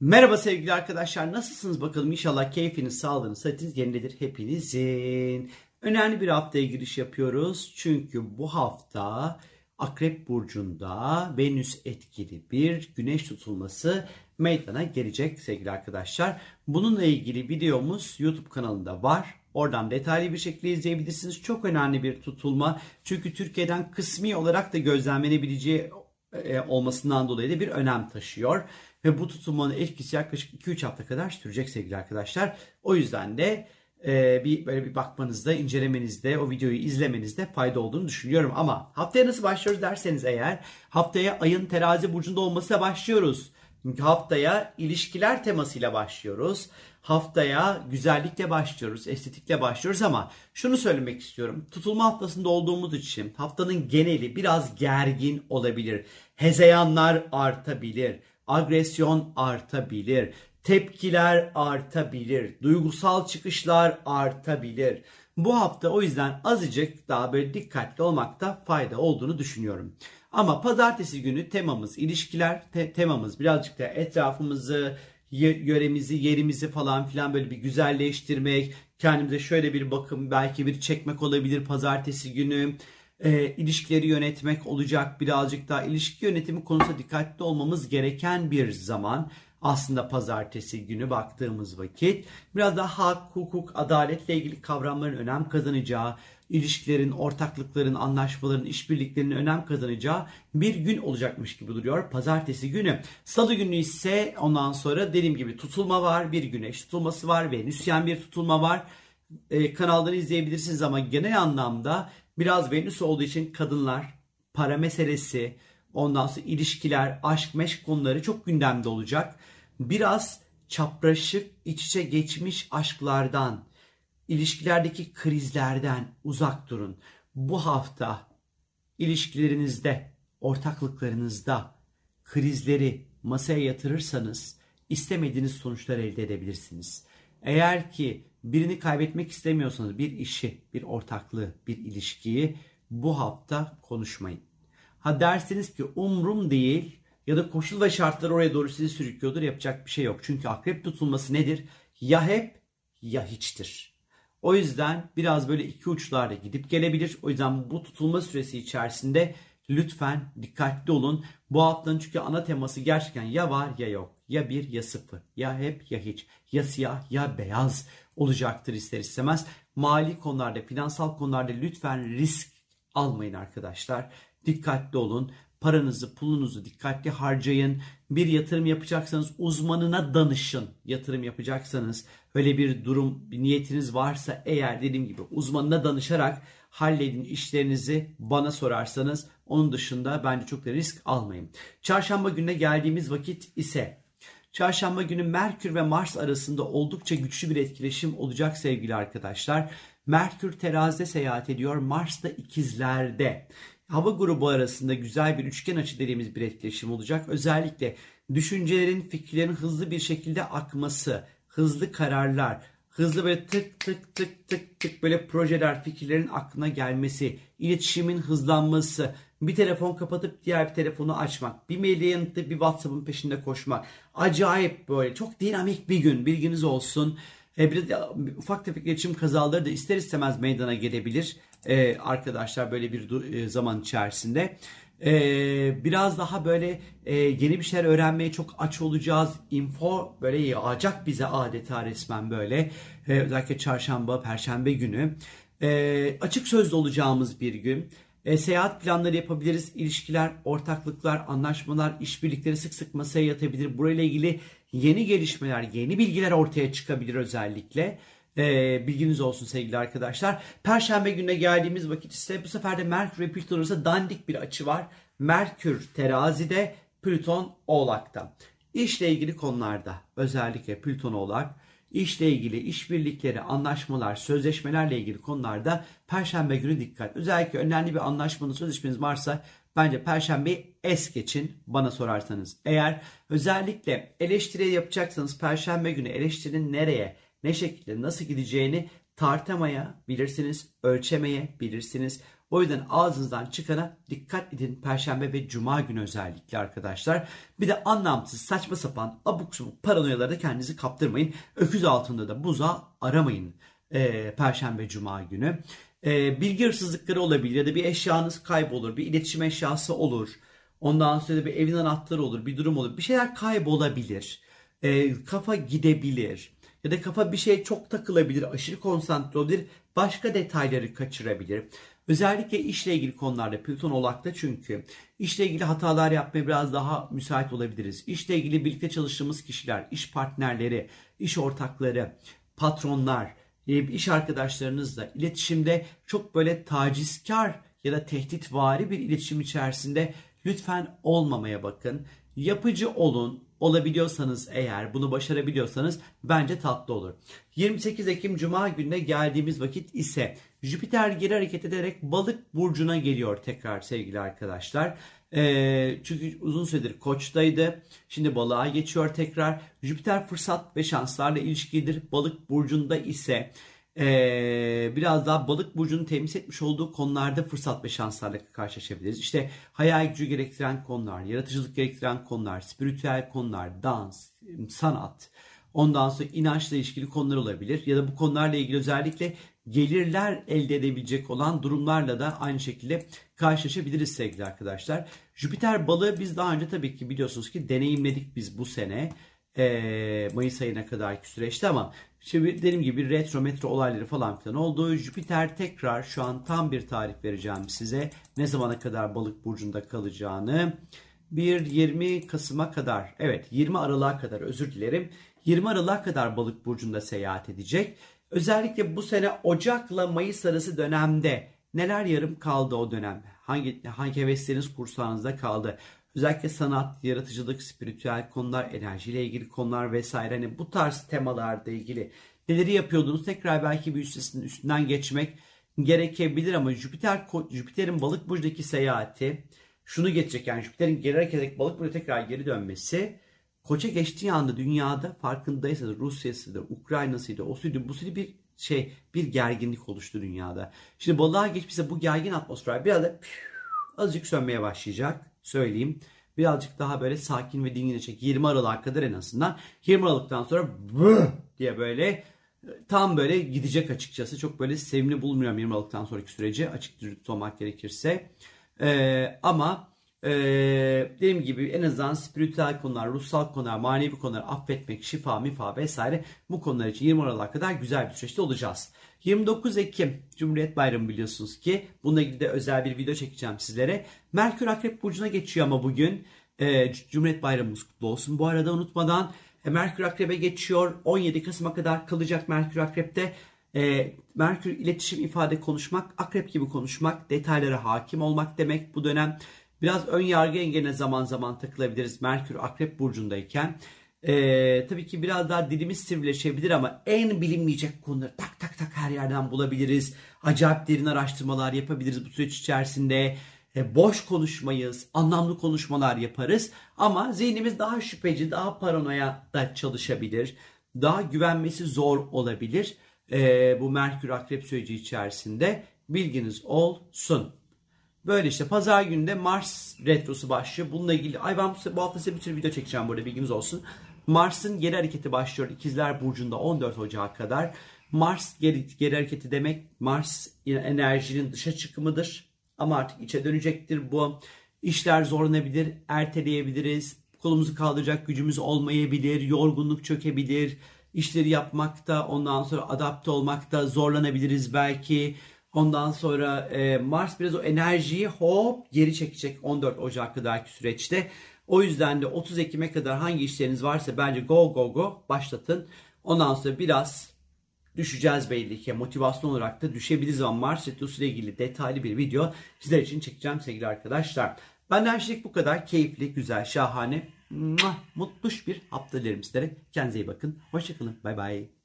Merhaba sevgili arkadaşlar nasılsınız bakalım inşallah keyfiniz, sağlığınız, sıhhatiniz yerindedir hepinizin. Önemli bir haftaya giriş yapıyoruz çünkü bu hafta Akrep Burcu'nda Venüs etkili bir güneş tutulması meydana gelecek sevgili arkadaşlar. Bununla ilgili videomuz YouTube kanalında var. Oradan detaylı bir şekilde izleyebilirsiniz. Çok önemli bir tutulma. Çünkü Türkiye'den kısmi olarak da gözlemlenebileceği e, olmasından dolayı da bir önem taşıyor. Ve bu tutulmanın etkisi yaklaşık 2-3 hafta kadar sürecek sevgili arkadaşlar. O yüzden de e, bir böyle bir bakmanızda, incelemenizde, o videoyu izlemenizde fayda olduğunu düşünüyorum. Ama haftaya nasıl başlıyoruz derseniz eğer haftaya ayın terazi burcunda olmasıyla başlıyoruz. Çünkü haftaya ilişkiler temasıyla başlıyoruz. Haftaya güzellikle başlıyoruz, estetikle başlıyoruz ama şunu söylemek istiyorum. Tutulma haftasında olduğumuz için haftanın geneli biraz gergin olabilir. Hezeyanlar artabilir agresyon artabilir, tepkiler artabilir, duygusal çıkışlar artabilir. Bu hafta o yüzden azıcık daha böyle dikkatli olmakta fayda olduğunu düşünüyorum. Ama pazartesi günü temamız ilişkiler, te- temamız birazcık da etrafımızı, yöremizi, yerimizi falan filan böyle bir güzelleştirmek, kendimize şöyle bir bakım, belki bir çekmek olabilir pazartesi günü e, ilişkileri yönetmek olacak. Birazcık daha ilişki yönetimi konusunda dikkatli olmamız gereken bir zaman. Aslında pazartesi günü baktığımız vakit biraz daha hak, hukuk, adaletle ilgili kavramların önem kazanacağı, ilişkilerin, ortaklıkların, anlaşmaların, işbirliklerinin önem kazanacağı bir gün olacakmış gibi duruyor. Pazartesi günü. Salı günü ise ondan sonra dediğim gibi tutulma var. Bir güneş tutulması var. Venüsyen bir tutulma var. Ee, kanaldan izleyebilirsiniz ama genel anlamda Biraz Venüs olduğu için kadınlar, para meselesi, ondan sonra ilişkiler, aşk meşk konuları çok gündemde olacak. Biraz çapraşık, iç içe geçmiş aşklardan, ilişkilerdeki krizlerden uzak durun. Bu hafta ilişkilerinizde, ortaklıklarınızda krizleri masaya yatırırsanız istemediğiniz sonuçlar elde edebilirsiniz. Eğer ki birini kaybetmek istemiyorsanız bir işi, bir ortaklığı, bir ilişkiyi bu hafta konuşmayın. Ha derseniz ki umrum değil ya da koşul ve şartlar oraya doğru sizi sürüklüyordur yapacak bir şey yok. Çünkü akrep tutulması nedir? Ya hep ya hiçtir. O yüzden biraz böyle iki uçlarda gidip gelebilir. O yüzden bu tutulma süresi içerisinde lütfen dikkatli olun. Bu haftanın çünkü ana teması gerçekten ya var ya yok. Ya bir ya sıfır. Ya hep ya hiç. Ya siyah ya beyaz olacaktır ister istemez. Mali konularda, finansal konularda lütfen risk almayın arkadaşlar. Dikkatli olun. Paranızı, pulunuzu dikkatli harcayın. Bir yatırım yapacaksanız uzmanına danışın. Yatırım yapacaksanız öyle bir durum, bir niyetiniz varsa eğer dediğim gibi uzmanına danışarak halledin işlerinizi bana sorarsanız onun dışında bence çok da risk almayın. Çarşamba gününe geldiğimiz vakit ise Çarşamba günü Merkür ve Mars arasında oldukça güçlü bir etkileşim olacak sevgili arkadaşlar. Merkür terazide seyahat ediyor, Mars da ikizlerde. Hava grubu arasında güzel bir üçgen açı dediğimiz bir etkileşim olacak. Özellikle düşüncelerin, fikirlerin hızlı bir şekilde akması, hızlı kararlar, hızlı böyle tık tık tık tık tık böyle projeler, fikirlerin aklına gelmesi, iletişimin hızlanması, bir telefon kapatıp diğer bir telefonu açmak, bir mail yanıtlayıp bir WhatsApp'ın peşinde koşmak. Acayip böyle çok dinamik bir gün bilginiz olsun. E, bir de ufak tefek iletişim kazaları da ister istemez meydana gelebilir e, arkadaşlar böyle bir e, zaman içerisinde. Ee, biraz daha böyle e, yeni bir şeyler öğrenmeye çok aç olacağız. Info böyle yağacak bize adeta resmen böyle. Ee, özellikle çarşamba, perşembe günü. Ee, açık sözlü olacağımız bir gün. E, seyahat planları yapabiliriz. İlişkiler, ortaklıklar, anlaşmalar, işbirlikleri sık sık masaya yatabilir. Burayla ilgili yeni gelişmeler, yeni bilgiler ortaya çıkabilir özellikle. E, bilginiz olsun sevgili arkadaşlar. Perşembe gününe geldiğimiz vakit ise bu sefer de Merkür ve Plüton dandik bir açı var. Merkür terazide, Plüton oğlakta. İşle ilgili konularda özellikle Plüton oğlak işle ilgili işbirlikleri, anlaşmalar, sözleşmelerle ilgili konularda perşembe günü dikkat. Özellikle önemli bir anlaşmanın sözleşmeniz varsa bence perşembeyi es geçin bana sorarsanız. Eğer özellikle eleştiri yapacaksanız perşembe günü eleştirinin nereye, ne şekilde, nasıl gideceğini tartamaya bilirsiniz, ölçemeye bilirsiniz. O yüzden ağzınızdan çıkana dikkat edin Perşembe ve Cuma günü özellikle arkadaşlar. Bir de anlamsız saçma sapan abuk subuk paranoyalarda kendinizi kaptırmayın. Öküz altında da buza aramayın e, Perşembe Cuma günü. E, bilgi hırsızlıkları olabilir ya da bir eşyanız kaybolur, bir iletişim eşyası olur. Ondan sonra bir evin anahtarı olur, bir durum olur. Bir şeyler kaybolabilir. E, kafa gidebilir. Ya da kafa bir şeye çok takılabilir, aşırı konsantre olabilir. Başka detayları kaçırabilir. Özellikle işle ilgili konularda Plüton olakta çünkü işle ilgili hatalar yapmaya biraz daha müsait olabiliriz. İşle ilgili birlikte çalıştığımız kişiler, iş partnerleri, iş ortakları, patronlar, e, iş arkadaşlarınızla iletişimde çok böyle tacizkar ya da tehditvari bir iletişim içerisinde lütfen olmamaya bakın. Yapıcı olun, olabiliyorsanız eğer bunu başarabiliyorsanız bence tatlı olur. 28 Ekim Cuma gününe geldiğimiz vakit ise Jüpiter geri hareket ederek balık burcuna geliyor tekrar sevgili arkadaşlar. E, çünkü uzun süredir koçtaydı. Şimdi balığa geçiyor tekrar. Jüpiter fırsat ve şanslarla ilişkilidir. Balık burcunda ise ee, biraz daha balık burcunun temsil etmiş olduğu konularda fırsat ve şanslarla karşılaşabiliriz. İşte hayal gücü gerektiren konular, yaratıcılık gerektiren konular, spiritüel konular, dans, sanat, ondan sonra inançla ilişkili konular olabilir. Ya da bu konularla ilgili özellikle gelirler elde edebilecek olan durumlarla da aynı şekilde karşılaşabiliriz sevgili arkadaşlar. Jüpiter balığı biz daha önce tabii ki biliyorsunuz ki deneyimledik biz bu sene. Ee, Mayıs ayına kadarki süreçte ama şimdi dediğim gibi retro metro olayları falan filan oldu. Jüpiter tekrar şu an tam bir tarih vereceğim size. Ne zamana kadar balık burcunda kalacağını. Bir 20 Kasım'a kadar evet 20 Aralık'a kadar özür dilerim. 20 Aralık'a kadar balık burcunda seyahat edecek. Özellikle bu sene Ocak'la Mayıs arası dönemde neler yarım kaldı o dönem? Hangi hangi hevesleriniz kursağınızda kaldı? Özellikle sanat, yaratıcılık, spiritüel konular, enerjiyle ilgili konular vesaire hani bu tarz temalarda ilgili neleri yapıyordunuz? Tekrar belki bir üstesinden üstünden geçmek gerekebilir ama Jüpiter Jüpiter'in balık burcundaki seyahati şunu geçecek yani Jüpiter'in geri hareket balık burcuna tekrar geri dönmesi Koça geçtiği anda dünyada farkındaysanız Rusya'sı da Ukrayna'sıydı o suydu bu suydu bir şey bir gerginlik oluştu dünyada. Şimdi balığa geçmişse bu gergin atmosfer biraz da azıcık sönmeye başlayacak söyleyeyim. Birazcık daha böyle sakin ve dinginleşecek 20 Aralık'a kadar en azından. 20 Aralık'tan sonra diye böyle tam böyle gidecek açıkçası. Çok böyle sevimli bulmuyorum 20 Aralık'tan sonraki süreci açık olmak gerekirse. Ee, ama ee, dediğim gibi en azından spiritüel konular, ruhsal konular, manevi konular, affetmek, şifa, mifa vesaire bu konular için 20 Aralık'a kadar güzel bir süreçte olacağız. 29 Ekim Cumhuriyet Bayramı biliyorsunuz ki. Bununla ilgili de özel bir video çekeceğim sizlere. Merkür Akrep Burcu'na geçiyor ama bugün. E, Cumhuriyet Bayramımız kutlu olsun. Bu arada unutmadan e, Merkür Akrep'e geçiyor. 17 Kasım'a kadar kalacak Merkür Akrep'te. E, Merkür iletişim, ifade, konuşmak, akrep gibi konuşmak, detaylara hakim olmak demek bu dönem. Biraz ön yargı engeline zaman zaman takılabiliriz Merkür Akrep Burcu'ndayken. Ee, tabii ki biraz daha dilimiz sivrileşebilir ama en bilinmeyecek konuları tak tak tak her yerden bulabiliriz. Acayip derin araştırmalar yapabiliriz bu süreç içerisinde. E, boş konuşmayız, anlamlı konuşmalar yaparız. Ama zihnimiz daha şüpheci, daha paranoya da çalışabilir. Daha güvenmesi zor olabilir. E, bu Merkür Akrep süreci içerisinde bilginiz olsun. Böyle işte pazar günde Mars retrosu başlıyor. Bununla ilgili ay ben bu hafta size bir sürü video çekeceğim burada bilginiz olsun. Mars'ın geri hareketi başlıyor İkizler Burcu'nda 14 Ocak'a kadar. Mars geri, geri hareketi demek Mars enerjinin dışa çıkımıdır. Ama artık içe dönecektir bu. İşler zorlanabilir, erteleyebiliriz. Kolumuzu kaldıracak gücümüz olmayabilir, yorgunluk çökebilir. İşleri yapmakta, ondan sonra adapte olmakta zorlanabiliriz belki. Ondan sonra e, Mars biraz o enerjiyi hop geri çekecek 14 Ocak kadarki süreçte. O yüzden de 30 Ekim'e kadar hangi işleriniz varsa bence go go go başlatın. Ondan sonra biraz düşeceğiz belli ki. Motivasyon olarak da düşebiliriz ama Mars Retrosu ile ilgili detaylı bir video sizler için çekeceğim sevgili arkadaşlar. Benden şimdilik bu kadar. Keyifli, güzel, şahane, mutluş bir hafta dilerim sizlere. Kendinize iyi bakın. Hoşçakalın. Bay bay.